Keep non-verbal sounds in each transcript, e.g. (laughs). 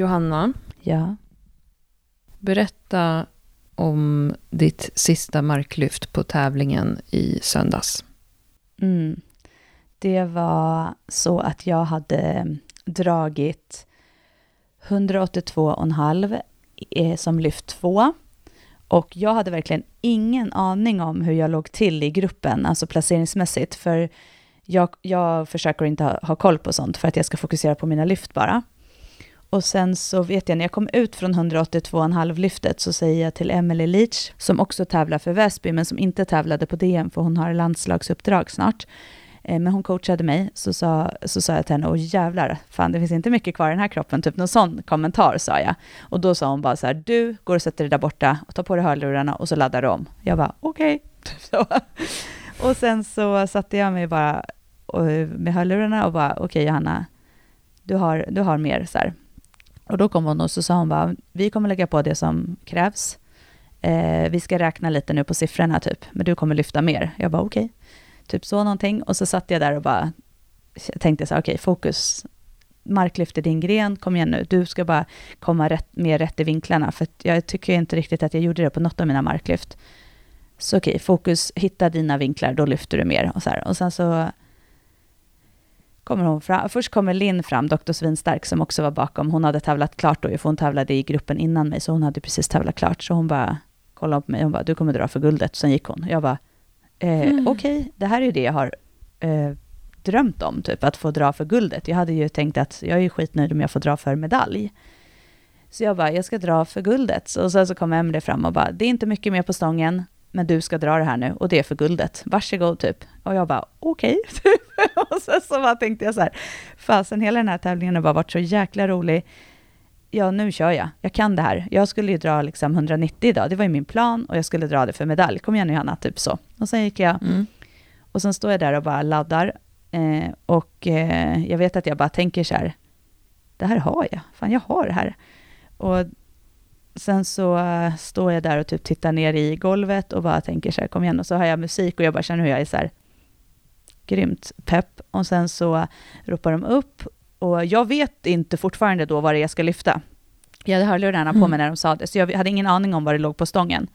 Johanna, Ja. berätta om ditt sista marklyft på tävlingen i söndags. Mm. Det var så att jag hade dragit 182,5 eh, som lyft 2. Och jag hade verkligen ingen aning om hur jag låg till i gruppen, alltså placeringsmässigt. För jag, jag försöker inte ha, ha koll på sånt för att jag ska fokusera på mina lyft bara. Och sen så vet jag, när jag kom ut från 182,5 lyftet så säger jag till Emily Leach, som också tävlar för Väsby, men som inte tävlade på DM, för hon har landslagsuppdrag snart. Eh, men hon coachade mig, så sa, så sa jag till henne, åh jävlar, fan det finns inte mycket kvar i den här kroppen, typ någon sån kommentar sa jag. Och då sa hon bara så här, du går och sätter dig där borta och tar på dig hörlurarna och så laddar du om. Jag bara, okej. (laughs) Typ okay. Och sen så satte jag mig bara och- med hörlurarna och bara, okej Johanna, du har, du har mer så här. Och då kom hon och så sa hon bara, vi kommer lägga på det som krävs. Eh, vi ska räkna lite nu på siffrorna typ, men du kommer lyfta mer. Jag bara okej. Typ så någonting. Och så satt jag där och bara tänkte så här, okej, fokus. Marklyft är din gren, kom igen nu. Du ska bara komma rätt, mer rätt i vinklarna, för jag tycker inte riktigt att jag gjorde det på något av mina marklyft. Så okej, fokus, hitta dina vinklar, då lyfter du mer. Och, så här. och sen så kommer hon fram. Först kommer Linn fram, Dr. Svinstark, som också var bakom. Hon hade tävlat klart då, för hon tävlade i gruppen innan mig, så hon hade precis tävlat klart. Så hon bara kollade på mig, hon bara, du kommer dra för guldet. Sen gick hon. Jag bara, eh, Mm. okej, det här är ju det jag har eh, drömt om, typ, att få dra för guldet. Jag hade ju tänkt att jag är skitnöjd om jag får dra för medalj. Så jag bara, jag ska dra för guldet. Och sen så kom Emily fram och bara, det är inte mycket mer på stången, men du ska dra det här nu och det är för guldet. Varsågod typ. Och jag bara, okej. (laughs) och sen så bara tänkte jag så här, fasen hela den här tävlingen har bara varit så jäkla rolig. Ja, nu kör jag. Jag kan det här. Jag skulle ju dra liksom 190 idag, det var ju min plan och jag skulle dra det för medalj. Kom igen nu Johanna, typ så. Och sen gick jag Mm. och sen står jag där och bara laddar. Eh, och eh, jag vet att jag bara tänker så här, det här har jag. Fan, jag har det här. Och sen så eh, står jag där och typ tittar ner i golvet och bara tänker så här, kom igen. Och så har jag musik och jag bara känner hur jag är så här, grymt pepp. Och sen så ropar de upp och jag vet inte fortfarande då vad det är jag ska lyfta. Jag hade hörlurarna på Mm. mig när de sa det, så jag hade ingen aning om vad det låg på stången.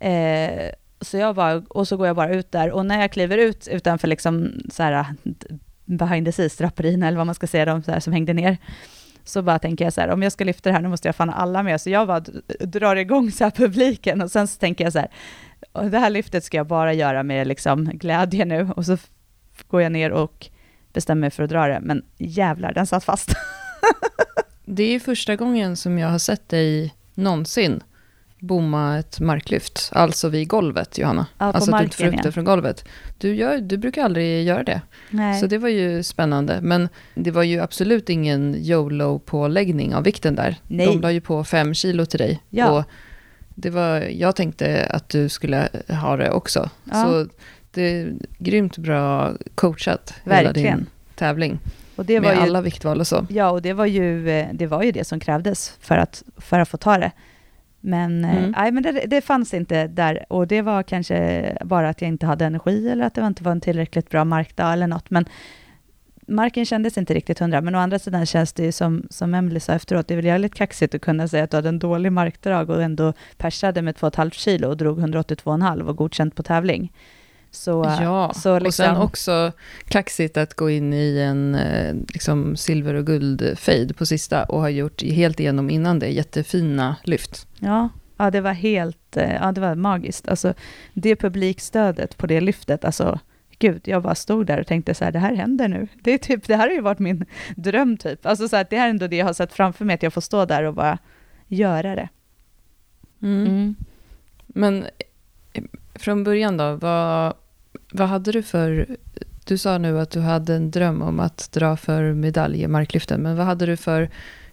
Eh, så jag bara, och så går jag bara ut där och när jag kliver ut utanför liksom så här behind the scenes draperierna eller vad man ska säga, de här som hängde ner, så bara tänker jag så här, om jag ska lyfta det här, nu måste jag fan alla med. Så jag bara drar igång så här publiken och sen så tänker jag så här, "Och det här lyftet ska jag bara göra med liksom glädje nu. Och så går jag ner och bestämmer mig för att dra det, men jävlar, den satt fast. (laughs) Det är första gången som jag har sett dig någonsin bomma ett marklyft, alltså vid golvet, Johanna. Ja, alltså att du inte får upp det ja. från golvet. Du, gör, du brukar aldrig göra det, Nej. så det var ju spännande. Men det var ju absolut ingen YOLO-påläggning av vikten där. Nej. De la ju på fem kilo till dig. Ja. Och det var, jag tänkte att du skulle ha det också. Ja. Så det är grymt bra coachat, hela Verkligen. din tävling. och det var med ju, alla viktval och så. Ja, och det var, ju, eh, det var ju det som krävdes för att, för att få ta det. Men, eh, Mm. nej, men det, det fanns inte där. Och det var kanske bara att jag inte hade energi eller att det inte var en tillräckligt bra markdag eller något. Men marken kändes inte riktigt hundra. Men å andra sidan känns det ju som, som Emily sa efteråt, det är väl jävligt kaxigt att kunna säga att du hade en dålig markdrag och ändå persade med 2,5 kilo och drog 182,5 och godkänt på tävling. Så, Ja, så och sen liksom- också kaxigt att gå in i en eh, liksom silver och guldfade på sista och ha gjort helt igenom innan det jättefina lyft. Ja, ja det var helt eh, ja, det var magiskt. Alltså, det publikstödet på det lyftet, alltså gud, jag bara stod där och tänkte så här, det här händer nu. Det, är typ, det här har ju varit min dröm typ. Alltså så här, det här är ändå det jag har sett framför mig, att jag får stå där och bara göra det. Mm. Men eh, från början då, vad, vad hade du för... Du sa nu att du hade en dröm om att dra för medalj i marklyften, men vad hade du för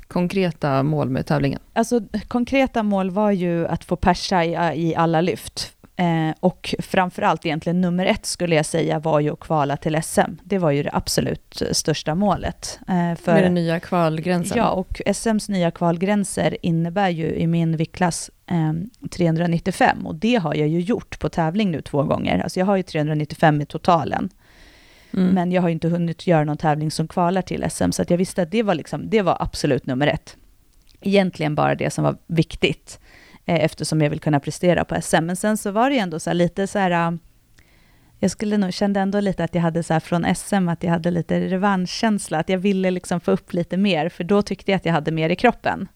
konkreta mål med tävlingen? Alltså konkreta mål var ju att få persa i, i alla lyft. Eh, och framförallt egentligen nummer ett skulle jag säga var ju att kvala till SM. Det var ju det absolut största målet. Eh, för, Med den nya kvalgränsen? Ja, och SMs nya kvalgränser innebär ju i min viktklass eh, 395 och det har jag ju gjort på tävling nu två gånger. Alltså jag har ju 395 i totalen. Mm. Men jag har inte hunnit göra någon tävling som kvalar till SM, så jag visste att det var, liksom, det var absolut nummer ett. Egentligen bara det som var viktigt, eh, eftersom jag vill kunna prestera på SM. Men sen så var det ju ändå så här lite så här, äh, jag skulle nog, kände ändå lite att jag hade så här från SM, att jag hade lite revanschkänsla, att jag ville liksom få upp lite mer, för då tyckte jag att jag hade mer i kroppen.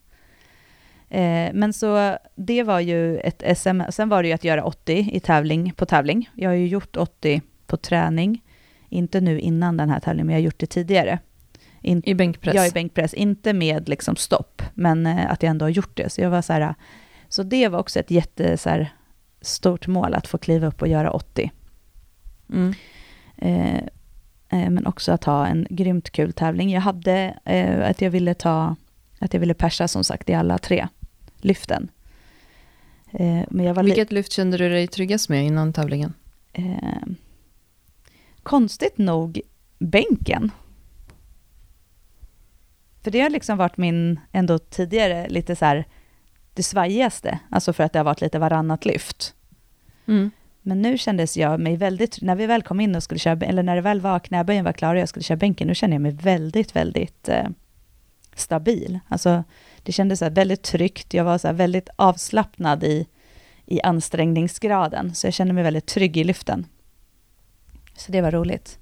Eh, men så det var ju ett SM, sen var det ju att göra 80 i tävling, på tävling. Jag har ju gjort 80 på träning, inte nu innan den här tävlingen, men jag har gjort det tidigare. In, I bänkpress? jag i bänkpress, inte med liksom stopp, men eh, att jag ändå har gjort det. Så jag var så här, så det var också ett jätte så här, stort mål, att få kliva upp och göra 80. Mm. Eh, eh, men också att ha en grymt kul tävling. Jag hade eh, att jag ville ta, att jag ville persa som sagt i alla tre lyften. Eh, men jag var Vilket lyft kände du dig tryggast med innan tävlingen? eh, konstigt nog bänken. För det har liksom varit min, ändå tidigare, lite så här, det svajigaste. Alltså för att det har varit lite varannat lyft. Mm. Men nu kändes jag mig väldigt, när vi väl kom in och skulle köra, eller när det väl var knäböjen var klar och jag skulle köra bänken, nu kände jag mig väldigt, väldigt eh, stabil. Alltså det kändes så väldigt tryggt, jag var så väldigt avslappnad i, i ansträngningsgraden, så jag kände mig väldigt trygg i lyften. Så det var roligt.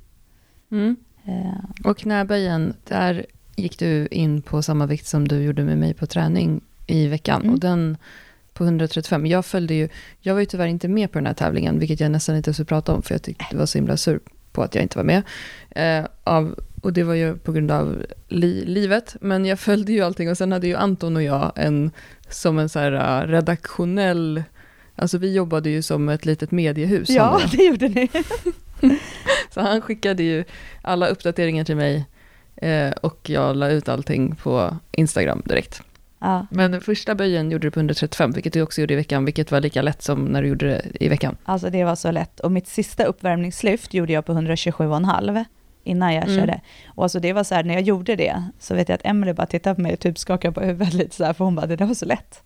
Mm. Eh, Och knäböjen, där gick du in på samma vikt som du gjorde med mig på träning i veckan. Mm. Och den på 135. Jag följde ju, jag var ju tyvärr inte med på den här tävlingen, vilket jag nästan inte skulle prata om, för jag tyckte det var så himla sur på att jag inte var med. Eh, av, och det var ju på grund av li, livet, men jag följde ju allting och sen hade ju Anton och jag en, som en så här uh, redaktionell, alltså vi jobbade ju som ett litet mediehus. jag. (laughs) det gjorde ni. (laughs) Så han skickade ju alla uppdateringar till mig eh, och jag la ut allting på Instagram direkt. Ja, Men första böjen gjorde du på 135, vilket du också gjorde i veckan, vilket var lika lätt som när du gjorde det i veckan. alltså det var så lätt. Och mitt sista uppvärmningslyft gjorde jag på 127,5 innan jag Mm. körde. Och alltså det var så här, när jag gjorde det, så vet jag att Emily bara tittade på mig och typ skakade på huvudet (laughs) lite så här, för hon bara, det där var så lätt.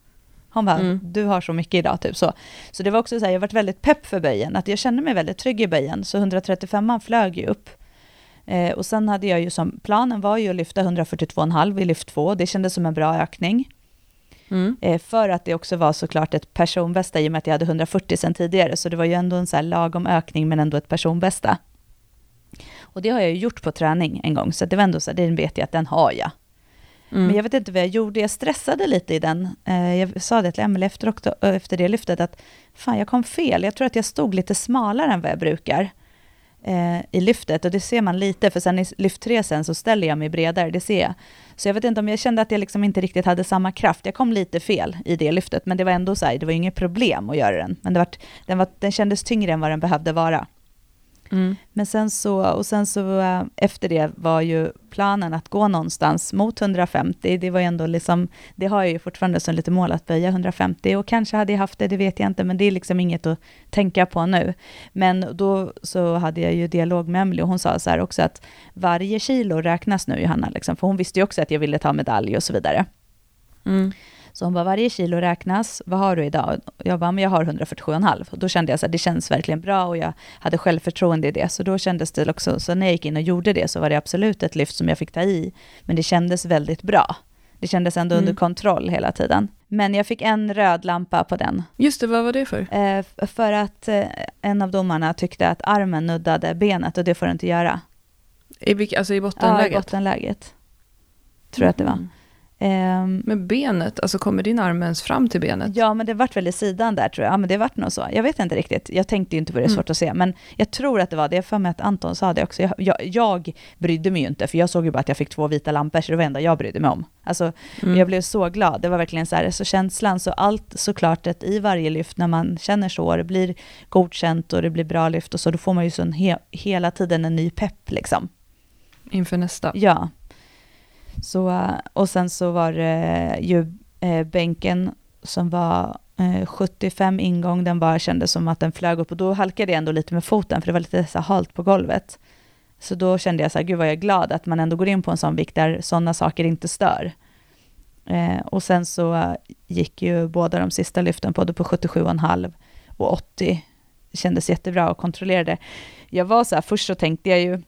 Hon bara, Mm. du har så mycket idag, typ så. Så det var också så här, jag varit väldigt pepp för böjen, att jag kände mig väldigt trygg i böjen, så 135 flög ju upp. Eh, och sen hade jag ju som, planen var ju att lyfta 142,5 i lyft 2, det kändes som en bra ökning. Mm. Eh, för att det också var såklart ett personbästa i och med att jag hade 140 sen tidigare, så det var ju ändå en så här lagom ökning men ändå ett personbästa. Och det har jag ju gjort på träning en gång, så det var ändå så här, den vet jag att den har jag. Mm. Men jag vet inte vad jag gjorde, jag stressade lite i den. Eh, jag sa det till Emelie efter, också, efter det lyftet, att fan jag kom fel, jag tror att jag stod lite smalare än vad jag brukar eh, i lyftet. Och det ser man lite, för sen i lyft 3 sen så ställer jag mig bredare, det ser jag. Så jag vet inte om jag kände att jag liksom inte riktigt hade samma kraft. Jag kom lite fel i det lyftet, men det var ändå så här, det var inget problem att göra den. Men det var, den, var, den kändes tyngre än vad den behövde vara. Mm. Men sen så, och sen så eh, efter det var ju planen att gå någonstans mot 150. Det var ju ändå liksom, det har jag ju fortfarande som lite mål att böja 150 och kanske hade jag haft det, det vet jag inte, men det är liksom inget att tänka på nu. Men då så hade jag ju dialog med Emily och hon sa så här också att varje kilo räknas nu Johanna, liksom, för hon visste ju också att jag ville ta medalj och så vidare. Mm. Så hon bara, varje kilo räknas, vad har du idag? Jag bara, men jag har 147,5. Och då kände jag så här, det känns verkligen bra och jag hade självförtroende i det. Så då kändes det också, så när jag gick in och gjorde det så var det absolut ett lyft som jag fick ta i. Men det kändes väldigt bra. Det kändes ändå Mm. under kontroll hela tiden. Men jag fick en röd lampa på den. Just det, vad var det för? Eh, för att eh, en av domarna tyckte att armen nuddade benet och det får du inte göra. I, alltså i Ja, i bottenläget? bottenläget. Tror jag att det var. Mm. Ehm, Men benet, alltså kommer din arm ens fram till benet? Ja, men det vart väl i sidan där tror jag. Ja, men det vart nog så. Jag vet inte riktigt. Jag tänkte ju inte på det, är Mm. svårt att se. Men jag tror att det var det. Jag för mig att Anton sa det också. Jag, jag, jag brydde mig ju inte, för jag såg ju bara att jag fick två vita lampor, så det var det enda jag brydde mig om. Alltså, Mm. jag blev så glad. Det var verkligen så här, så känslan, så allt såklart att i varje lyft när man känner så, det blir godkänt och det blir bra lyft och så, då får man ju så en he, hela tiden en ny pepp liksom. Inför nästa? Ja. Så, och sen så var det ju eh, bänken som var eh, 75 ingång, den bara kändes som att den flög upp och då halkade jag ändå lite med foten för det var lite så halt på golvet. Så då kände jag så här, gud vad jag är glad att man ändå går in på en sån vikt där sådana saker inte stör. Eh, och sen så gick ju båda de sista lyften både på 77,5 och 80. Det kändes jättebra och kontrollerade. Jag var så här, först så tänkte jag ju,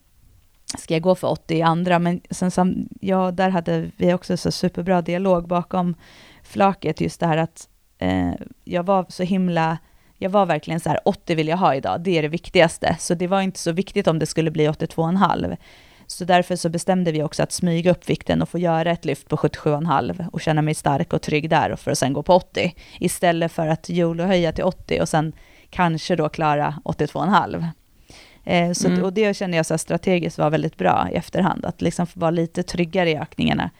ska jag gå för 80 i andra, men sen sam, ja, där hade vi också så superbra dialog bakom flaket, just det här att eh, jag var så himla, jag var verkligen så här, 80 vill jag ha idag, det är det viktigaste, så det var inte så viktigt om det skulle bli 82,5. Så därför så bestämde vi också att smyga upp vikten och få göra ett lyft på 77,5 och känna mig stark och trygg där och för att sen gå på 80. Istället för att jolo höja till 80 och sen kanske då klara 82,5. Eh, så, mm. Och det kände jag så strategiskt var väldigt bra i efterhand, att liksom få vara lite tryggare i ökningarna.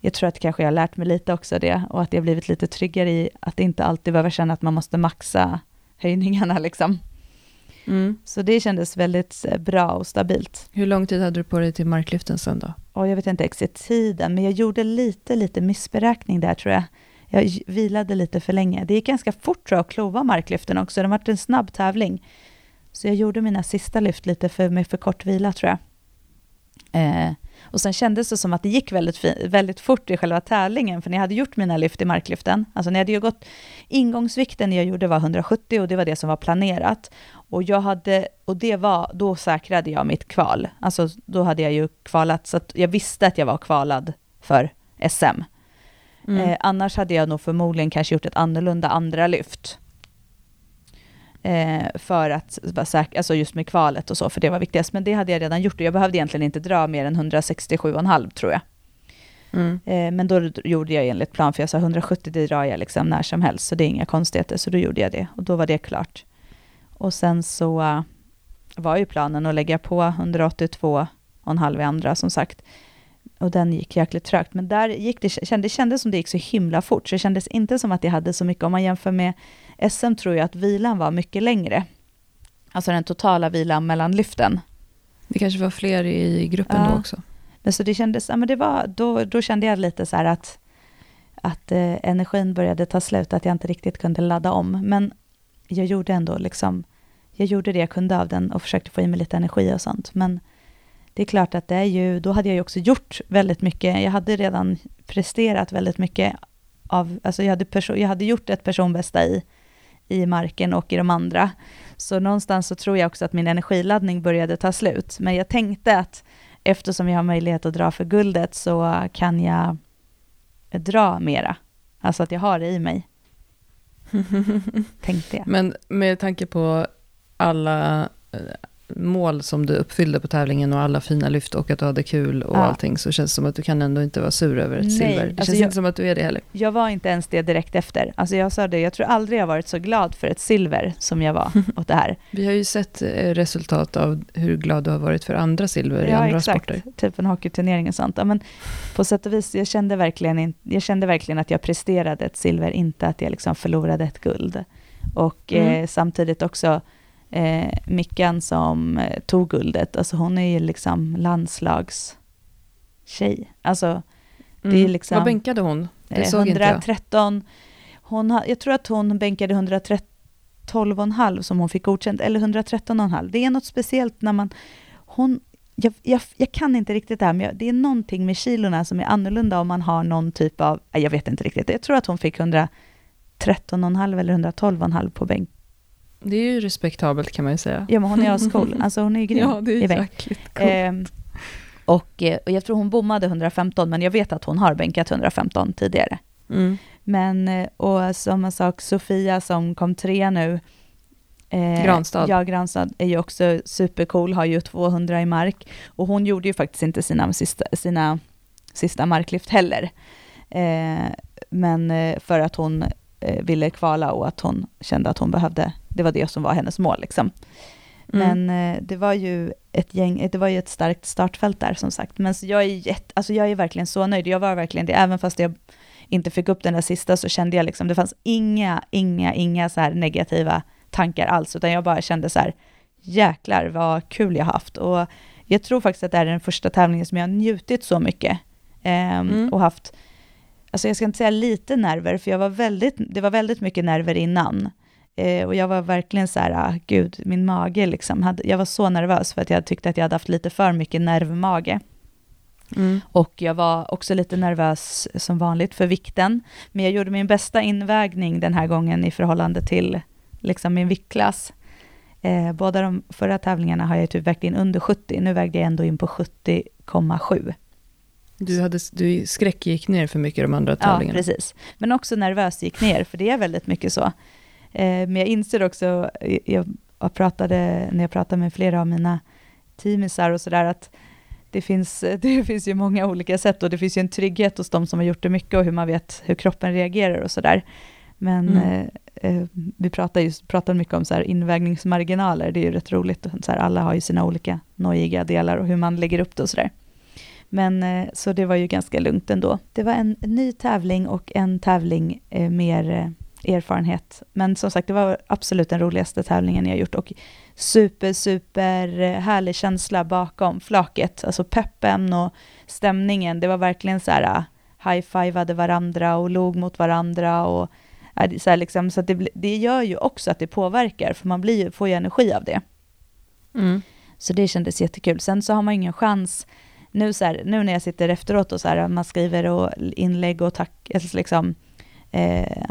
Jag tror att kanske jag har lärt mig lite också det, och att jag blivit lite tryggare i att inte alltid behöva känna att man måste maxa höjningarna (laughs) liksom. Mm. Så det kändes väldigt eh, bra och stabilt. Hur lång tid hade du på dig till marklyften sen då? Och jag vet inte exakt tiden, men jag gjorde lite, lite missberäkning där tror jag. Jag vilade lite för länge. Det gick ganska fort tror jag att klova marklyften också. Det var en snabb tävling. Så jag gjorde mina sista lyft lite för, med för kort vila tror jag. Eh, och sen kändes det som att det gick väldigt, väldigt fort i själva tävlingen, för när jag hade gjort mina lyft i marklyften, alltså när jag hade gått, ingångsvikten jag gjorde var 170 och det var det som var planerat. Och, jag hade, och det var, då säkrade jag mitt kval. Alltså då hade jag ju kvalat, så att jag visste att jag var kvalad för SM. Mm. Eh, annars hade jag nog förmodligen kanske gjort ett annorlunda andra lyft. Eh, för att vara säker, alltså just med kvalet och så, för det var viktigast. Men det hade jag redan gjort och jag behövde egentligen inte dra mer än 167,5 tror jag. Mm. Eh, men då gjorde jag enligt plan, för jag sa 170 det drar jag liksom när som helst, så det är inga konstigheter. Så då gjorde jag det och då var det klart. Och sen så uh, var ju planen att lägga på 182,5 i andra som sagt. Och den gick jäkligt trögt. Men där gick det, det kändes som det gick så himla fort, så det kändes inte som att jag hade så mycket. Om man jämför med SM tror jag att vilan var mycket längre. Alltså den totala vilan mellan lyften. Det kanske var fler i gruppen ja. då också. Så det kändes, ja, men det var, då, då kände jag lite så här att, att eh, energin började ta slut, att jag inte riktigt kunde ladda om. Men jag gjorde ändå liksom, jag gjorde det jag kunde av den och försökte få i mig lite energi och sånt. Men det är klart att det är ju, då hade jag ju också gjort väldigt mycket. Jag hade redan presterat väldigt mycket av, alltså jag hade, perso- jag hade gjort ett personbästa i, i marken och i de andra. Så någonstans så tror jag också att min energiladdning började ta slut. Men jag tänkte att eftersom jag har möjlighet att dra för guldet så kan jag dra mera. Alltså att jag har det i mig. (laughs) Tänkte jag. Men med tanke på alla eh, mål som du uppfyllde på tävlingen och alla fina lyft och att du hade kul och ja. allting så känns det som att du kan ändå inte vara sur över ett Nej, silver. Det alltså känns jag, inte som att du är det heller. Jag var inte ens det direkt efter. Alltså jag sa det, jag tror aldrig jag varit så glad för ett silver som jag var (laughs) åt det här. Vi har ju sett eh, resultat av hur glad du har varit för andra silver ja, i andra exakt. sporter. typ en hockeyturnering och sånt. Ja, men på sätt och vis, jag kände, verkligen, jag kände verkligen att jag presterade ett silver, inte att jag liksom förlorade ett guld. Och mm. eh, samtidigt också eh, Mickan som eh, tog guldet, alltså hon är ju liksom landslagstjej. Alltså, det är mm. liksom... Vad bänkade hon? Det såg 113, inte jag. Hon ha, jag tror att hon bänkade 112,5 som hon fick godkänt, eller 113,5. Det är något speciellt när man... Hon, jag, jag, jag, kan inte riktigt det här, men det är någonting med kilorna som är annorlunda om man har någon typ av... Jag vet inte riktigt. Jag tror att hon fick 113,5 eller 112,5 på bänk det är ju respektabelt kan man ju säga. Ja, men hon är ascool. (laughs) Alltså hon är ju grym. Ja, det är jäkligt coolt. Ehm, och, eh, och jag tror hon bommade 115, men jag vet att hon har bänkat 115 tidigare. Mm. Men, eh, och samma sak, Sofia som kom tre nu. Eh, Granstad. Ja, Granstad är ju också supercool, har ju 200 i mark. Och hon gjorde ju faktiskt inte sina sista, sina sista marklyft heller. Eh, men eh, för att hon ville kvala och att hon kände att hon behövde, det var det som var hennes mål. Liksom. Mm. Men eh, det var ju ett gäng, det var ju ett starkt startfält där som sagt. Men jag är, jätt, alltså jag är verkligen så nöjd, jag var verkligen det, även fast jag inte fick upp den där sista så kände jag liksom, det fanns inga, inga, inga så här negativa tankar alls, utan jag bara kände så här, jäklar vad kul jag haft. Och jag tror faktiskt att det är den första tävlingen som jag har njutit så mycket. Eh, mm. Och haft alltså jag ska inte säga lite nerver, för jag var väldigt, det var väldigt mycket nerver innan. Eh, och jag var verkligen så här, ah, gud, min mage liksom, hade, jag var så nervös för att jag tyckte att jag hade haft lite för mycket nervmage. Mm. Och jag var också lite nervös som vanligt för vikten. Men jag gjorde min bästa invägning den här gången i förhållande till liksom min viktklass. Eh, båda de förra tävlingarna har jag typ vägt in under 70. Nu vägde jag ändå in på 70,7. Du, hade, du skräckgick ner för mycket de andra tävlingarna. Ja, precis. Men också nervöst gick ner, för det är väldigt mycket så. Eh, men jag inser också, jag pratade, när jag pratade med flera av mina teamisar och sådär, att det finns, (laughs) det finns ju många olika sätt och det finns ju en trygghet hos de som har gjort det mycket och hur man vet hur kroppen reagerar och sådär. Men mm. eh, eh vi pratar, just, pratar mycket om så här invägningsmarginaler, det är ju rätt roligt. Så här, alla har ju sina olika nojiga delar och hur man lägger upp det och sådär. Men eh, så det var ju ganska lugnt ändå. Det var en ny tävling och en tävling eh, mer eh, erfarenhet. Men som sagt, det var absolut den roligaste tävlingen jag gjort och super, super härlig känsla bakom flaket. Alltså peppen och stämningen. Det var verkligen så här uh, high-fivade varandra och log mot varandra och så, liksom, så det, det gör ju också att det påverkar, för man blir, får ju energi av det. Mm. Så det kändes jättekul. Sen så har man ingen chans, nu, så här, nu när jag sitter efteråt och så här, man skriver och inlägg och tack, alltså liksom, eh,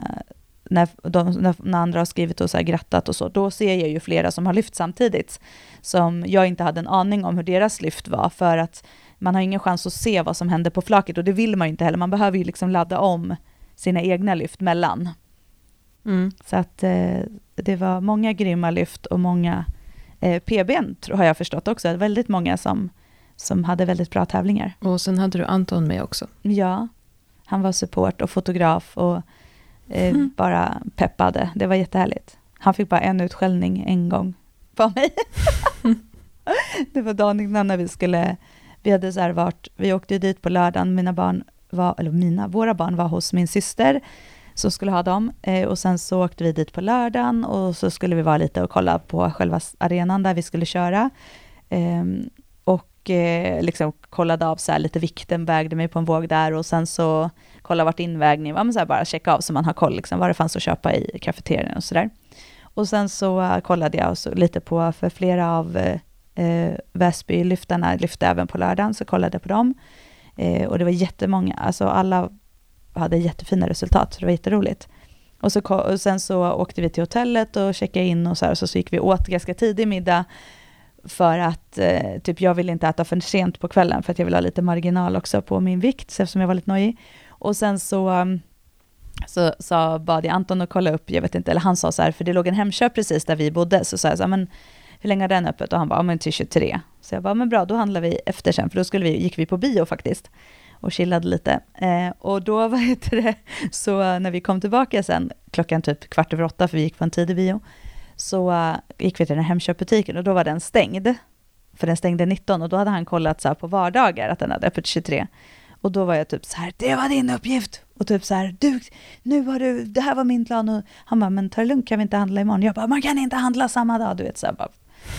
när, de, när andra har skrivit och så grattat och så, då ser jag ju flera som har lyft samtidigt, som jag inte hade en aning om hur deras lyft var, för att man har ingen chans att se vad som händer på flaket, och det vill man ju inte heller, man behöver ju liksom ladda om sina egna lyft mellan. Mm. Så att eh, det var många grymma lyft och många eh, PBn, har jag förstått också, väldigt många som, som hade väldigt bra tävlingar. Och sen hade du Anton med också. Ja, han var support och fotograf och eh, mm. bara peppade. Det var jättehärligt. Han fick bara en utskällning en gång på mig. (laughs) det var dagen innan när vi skulle, vi hade så här varit, vi åkte dit på lördagen, mina barn var, eller mina, våra barn var hos min syster som skulle ha dem. Eh, och sen så åkte vi dit på lördagen och så skulle vi vara lite och kolla på själva arenan där vi skulle köra. Eh, och eh, liksom kollade av så här lite vikten, vägde mig på en våg där och sen så kollade vart invägning var, men så här bara checka av så man har koll liksom, vad det fanns att köpa i kafeterian och sådär. Och sen så uh, kollade jag så lite på, för flera av eh, eh Väsby-lyftarna lyfte även på lördagen, så kollade jag på dem. Eh, och det var jättemånga, alltså alla hade jättefina resultat, så det var jätteroligt. Och, så, och sen så åkte vi till hotellet och checkade in och så här, och så, så gick vi åt ganska tidig middag för att eh, typ jag vill inte äta för sent på kvällen för att jag vill ha lite marginal också på min vikt eftersom jag var lite nojig. Och sen så, mm, så, så bad jag Anton att kolla upp, jag vet inte, eller han sa så här, för det låg en Hemköp precis där vi bodde, så sa jag så här, men hur länge är den öppet? Och han bara, ja men till 23. Så jag bara, men bra, då handlar vi efter sen, för då skulle vi, gick vi på bio faktiskt och chillade lite. Eh, och då, (laughs) vad heter det, så när vi kom tillbaka sen, klockan typ kvart över åtta, för vi gick på en tidig bio, så uh, gick vi till den här Hemköpbutiken och då var den stängd. För den stängde 19 och då hade han kollat så på vardagar att den hade öppet 23. Och då var jag typ så här, det var din uppgift. Och typ så här, du, nu har du, det här var min plan. Och han bara, men ta det lugnt, kan vi inte handla imorgon? Jag bara, man kan inte handla samma dag, du vet. Så, här, bara.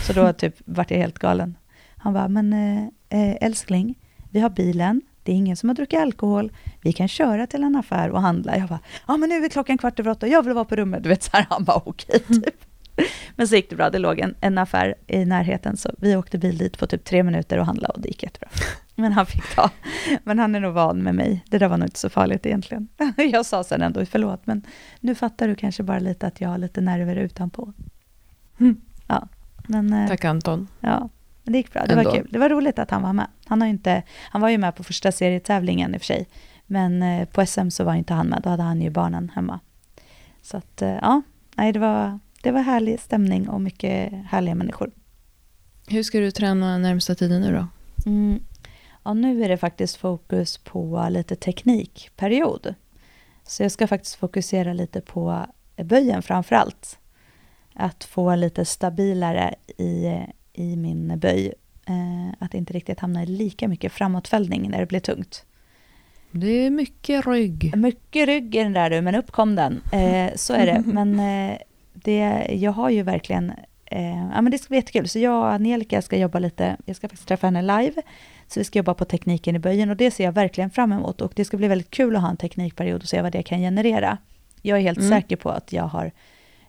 så då typ vart jag helt galen. Han bara, men äh, älskling, vi har bilen, det är ingen som har druckit alkohol, vi kan köra till en affär och handla. Jag bara, ja men nu är klockan kvart över åtta, jag vill vara på rummet. Du vet så här, han bara okej okay, (laughs) typ. (laughs) Men så gick det bra, det låg en, en affär i närheten, så vi åkte bil dit på typ tre minuter och handlade och det gick jättebra. (laughs) Men han fick ta. Men han är nog van med mig. Det där var nog inte så farligt egentligen. (laughs) Jag sa sen ändå, förlåt, men nu fattar du kanske bara lite att jag har lite nerver utanpå. Mm. Ja, men, eh, Tack Anton. Ja, men det gick bra. Det ändå. var kul. Det var roligt att han var med. Han, har inte, han var ju med på första serietävlingen i och för sig. Men eh, på SM så var inte han med. Då hade han ju barnen hemma. Så att, eh, ja, nej, det var, det var härlig stämning och mycket härliga människor. Hur ska du träna närmsta tiden nu då? Mm. Ja, nu är det faktiskt fokus på lite teknikperiod. Så jag ska faktiskt fokusera lite på böjen framför allt. Att få lite stabilare i, i min böj. Eh, att inte riktigt hamna i lika mycket framåtfällning när det blir tungt. Det är mycket rygg. Mycket rygg i den där du, men upp kom den. Eh, så är det. (laughs) Men eh, det, jag har ju verkligen... Eh, ja, men det ska bli jättekul. Så jag och Angelica ska jobba lite, jag ska faktiskt träffa henne live. Så vi ska jobba på tekniken i böjen och det ser jag verkligen fram emot. Och det ska bli väldigt kul att ha en teknikperiod och se vad det kan generera. Jag är helt mm. säker på att jag har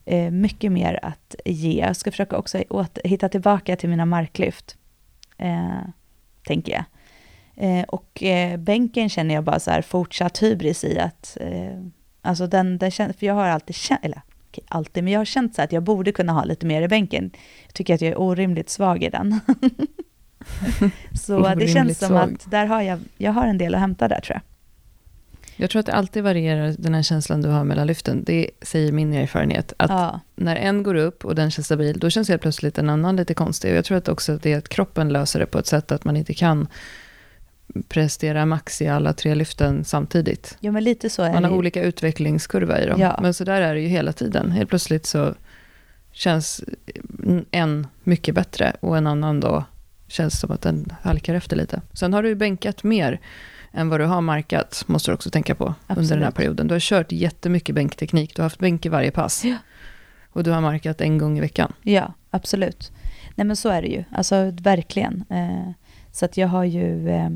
eh, mycket mer att ge. Jag ska försöka också åter, hitta tillbaka till mina marklyft, eh, tänker jag. Eh, och eh, bänken känner jag bara så här fortsatt hybris i att, eh, alltså den, den känner, för jag har alltid känt, eller alltid, men jag har känt så att jag borde kunna ha lite mer i bänken. Jag tycker att jag är orimligt svag i den. (laughs) så det känns som svag. att där har jag, jag har en del att hämta där tror jag. Jag tror att det alltid varierar, den här känslan du har mellan lyften. Det säger min erfarenhet. Att ja. när en går upp och den känns stabil, då känns helt plötsligt en annan lite konstig. Och jag tror att också det är att kroppen löser det på ett sätt att man inte kan prestera max i alla tre lyften samtidigt. Jo, men lite så är Man har det. olika utvecklingskurva i dem. Ja. Men så där är det ju hela tiden. Helt plötsligt så känns en mycket bättre och en annan då känns som att den halkar efter lite. Sen har du bänkat mer än vad du har markat, måste du också tänka på Absolut. under den här perioden. Du har kört jättemycket bänkteknik, du har haft bänk i varje pass. Ja. Och du har markat en gång i veckan. Ja, absolut. Nej men så är det ju, alltså verkligen. Eh, så att jag har ju, eh,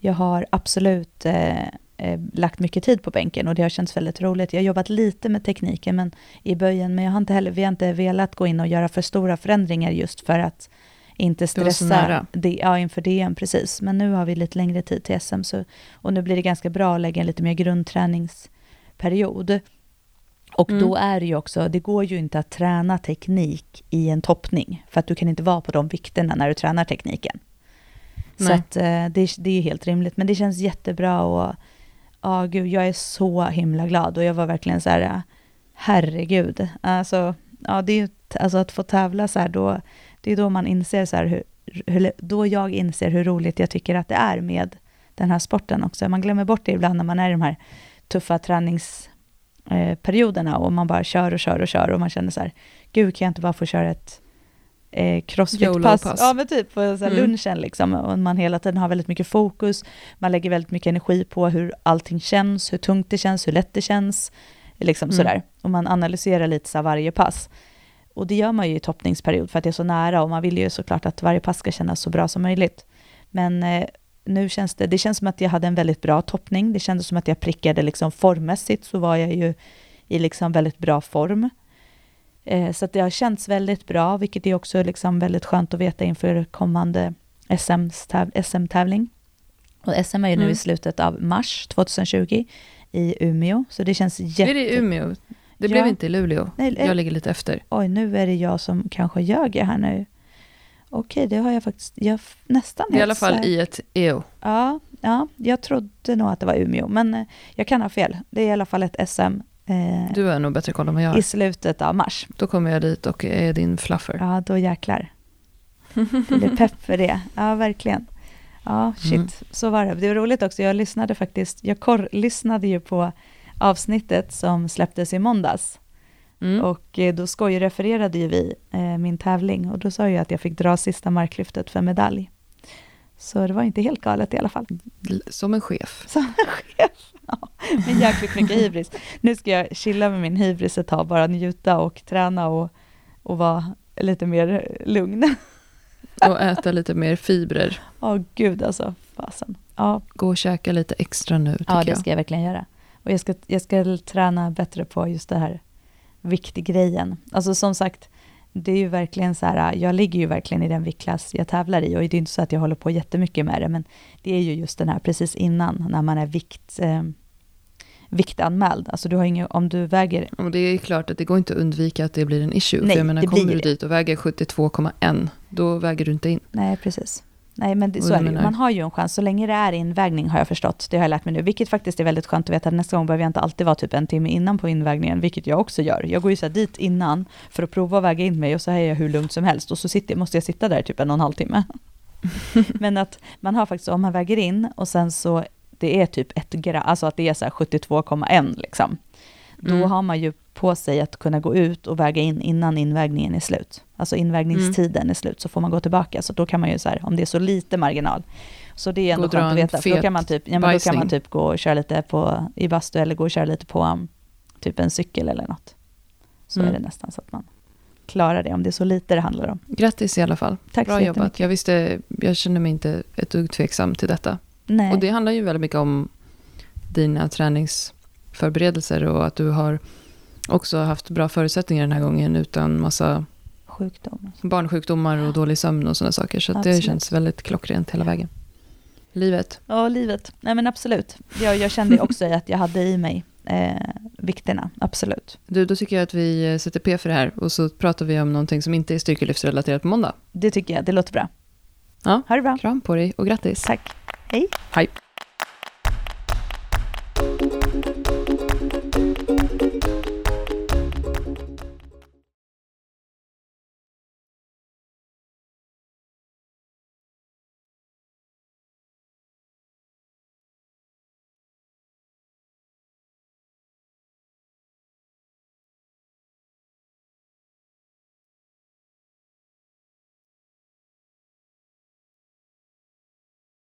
jag har absolut eh, eh, lagt mycket tid på bänken och det har känts väldigt roligt. Jag har jobbat lite med tekniken men, i böjen, men jag har inte heller, vi har inte velat gå in och göra för stora förändringar just för att inte stressa det, ja, inför DM, precis. Men nu har vi lite längre tid till SM, så, och nu blir det ganska bra att lägga en lite mer grundträningsperiod. Och mm. då är det ju också, det går ju inte att träna teknik i en toppning, för att du kan inte vara på de vikterna när du tränar tekniken. Nej. Så att, eh, det, det är ju helt rimligt, men det känns jättebra och ja, gud, jag är så himla glad och jag var verkligen så här, herregud, alltså, ja, det är ju, alltså att få tävla så här då, det är då man inser så här hur, hur, då jag inser hur roligt jag tycker att det är med den här sporten också. Man glömmer bort det ibland när man är i de här tuffa träningsperioderna och man bara kör och kör och kör och man känner så här, gud kan jag inte bara få köra ett eh, crossfit-pass? Ja, men typ på så mm. lunchen liksom. Och man hela tiden har väldigt mycket fokus, man lägger väldigt mycket energi på hur allting känns, hur tungt det känns, hur lätt det känns, liksom mm. sådär. Och man analyserar lite så varje pass. Och det gör man ju i toppningsperiod för att det är så nära och man vill ju såklart att varje pass ska kännas så bra som möjligt. Men eh, nu känns det, det känns som att jag hade en väldigt bra toppning. Det kändes som att jag prickade liksom formmässigt så var jag ju i liksom väldigt bra form. Eh, så att det har känts väldigt bra, vilket är också liksom väldigt skönt att veta inför kommande SM-tävling. Och SM är ju nu mm. i slutet av mars 2020 i Umeå, så det känns jätte... Är det i Umeå? Det ja. blev inte i Luleå. Nej, jag ligger lite efter. Oj, nu är det jag som kanske ljög här nu. Okej, det har jag faktiskt jag nästan I alla fall i ett EU. Ja, ja, jag trodde nog att det var Umeå, men eh, jag kan ha fel. Det är i alla fall ett SM. Eh, du har nog bättre koll än vad jag har. I slutet av mars. Då kommer jag dit och är din fluffer. Ja, då jäklar. (laughs) Det blir pepp för det. Ja, verkligen. Ja, shit. Mm. Så var det. Det var roligt också. Jag lyssnade faktiskt, jag kor- lyssnade ju på avsnittet som släpptes i måndags. Mm. Och eh, då skojrefererade ju vi eh, min tävling och då sa jag att jag fick dra sista marklyftet för medalj. Så det var inte helt galet i alla fall. Som en chef. Som en chef. Med jäkligt mycket hybris. Nu ska jag chilla med min hybris ett tag, bara njuta och träna och, och vara lite mer lugn. Och äta lite mer fibrer. Ja, oh, gud alltså. Fasen. Ja. Gå och käka lite extra nu, tycker jag. Ja, det ska jag verkligen göra. Och jag ska, jag ska träna bättre på just det här viktgrejen. Alltså som sagt, det är ju verkligen så här, jag ligger ju verkligen i den viktklass jag tävlar i och det är inte så att jag håller på jättemycket med det, men det är ju just den här precis innan, när man är vikt, eh, viktanmäld. Alltså du har ingen, om du väger... Och det är klart att det går inte att undvika att det blir en issue. Nej, för jag menar, kommer du dit och väger 72,1, då väger du inte in. Nej, precis. Nej, men det, så är det Man har ju en chans, så länge det är invägning har jag förstått. Det har jag lärt mig nu, vilket faktiskt är väldigt skönt att veta. Nästa gång behöver jag inte alltid vara typ en timme innan på invägningen, vilket jag också gör. Jag går ju så dit innan för att prova att väga in mig och så är jag hur lugnt som helst och så sitter, måste jag sitta där typ en och en halv timme. (laughs) men att man har faktiskt, om man väger in och sen så, det är typ ett gram, alltså att det är så 72,1 liksom. Då mm. har man ju på sig att kunna gå ut och väga in innan invägningen är slut. Alltså invägningstiden mm. är slut, så får man gå tillbaka. Så då kan man ju så här, om det är så lite marginal. Så det är ändå skönt att veta, för då kan man typ, ja, men då kan man typ gå och köra lite på, i bastu eller gå och köra lite på um, typ en cykel eller något. Så mm. är det nästan så att man klarar det, om det är så lite det handlar om. Grattis i alla fall. Tack Bra jobbat. Jag visste, jag känner mig inte ett dugg tveksam till detta. Nej. Och det handlar ju väldigt mycket om dina träningsförberedelser och att du har också haft bra förutsättningar den här gången utan massa Sjukdom. barnsjukdomar och dålig sömn och sådana saker. Så det känns väldigt klockrent hela vägen. Livet. Ja, livet. Nej men absolut. Jag, jag kände också att jag hade i mig eh, vikterna, absolut. Du, då tycker jag att vi sätter P för det här och så pratar vi om någonting som inte är styrkelyftsrelaterat på måndag. Det tycker jag, det låter bra. Ja. Ha det bra. Kram på dig och grattis. Tack. Hej. Hej.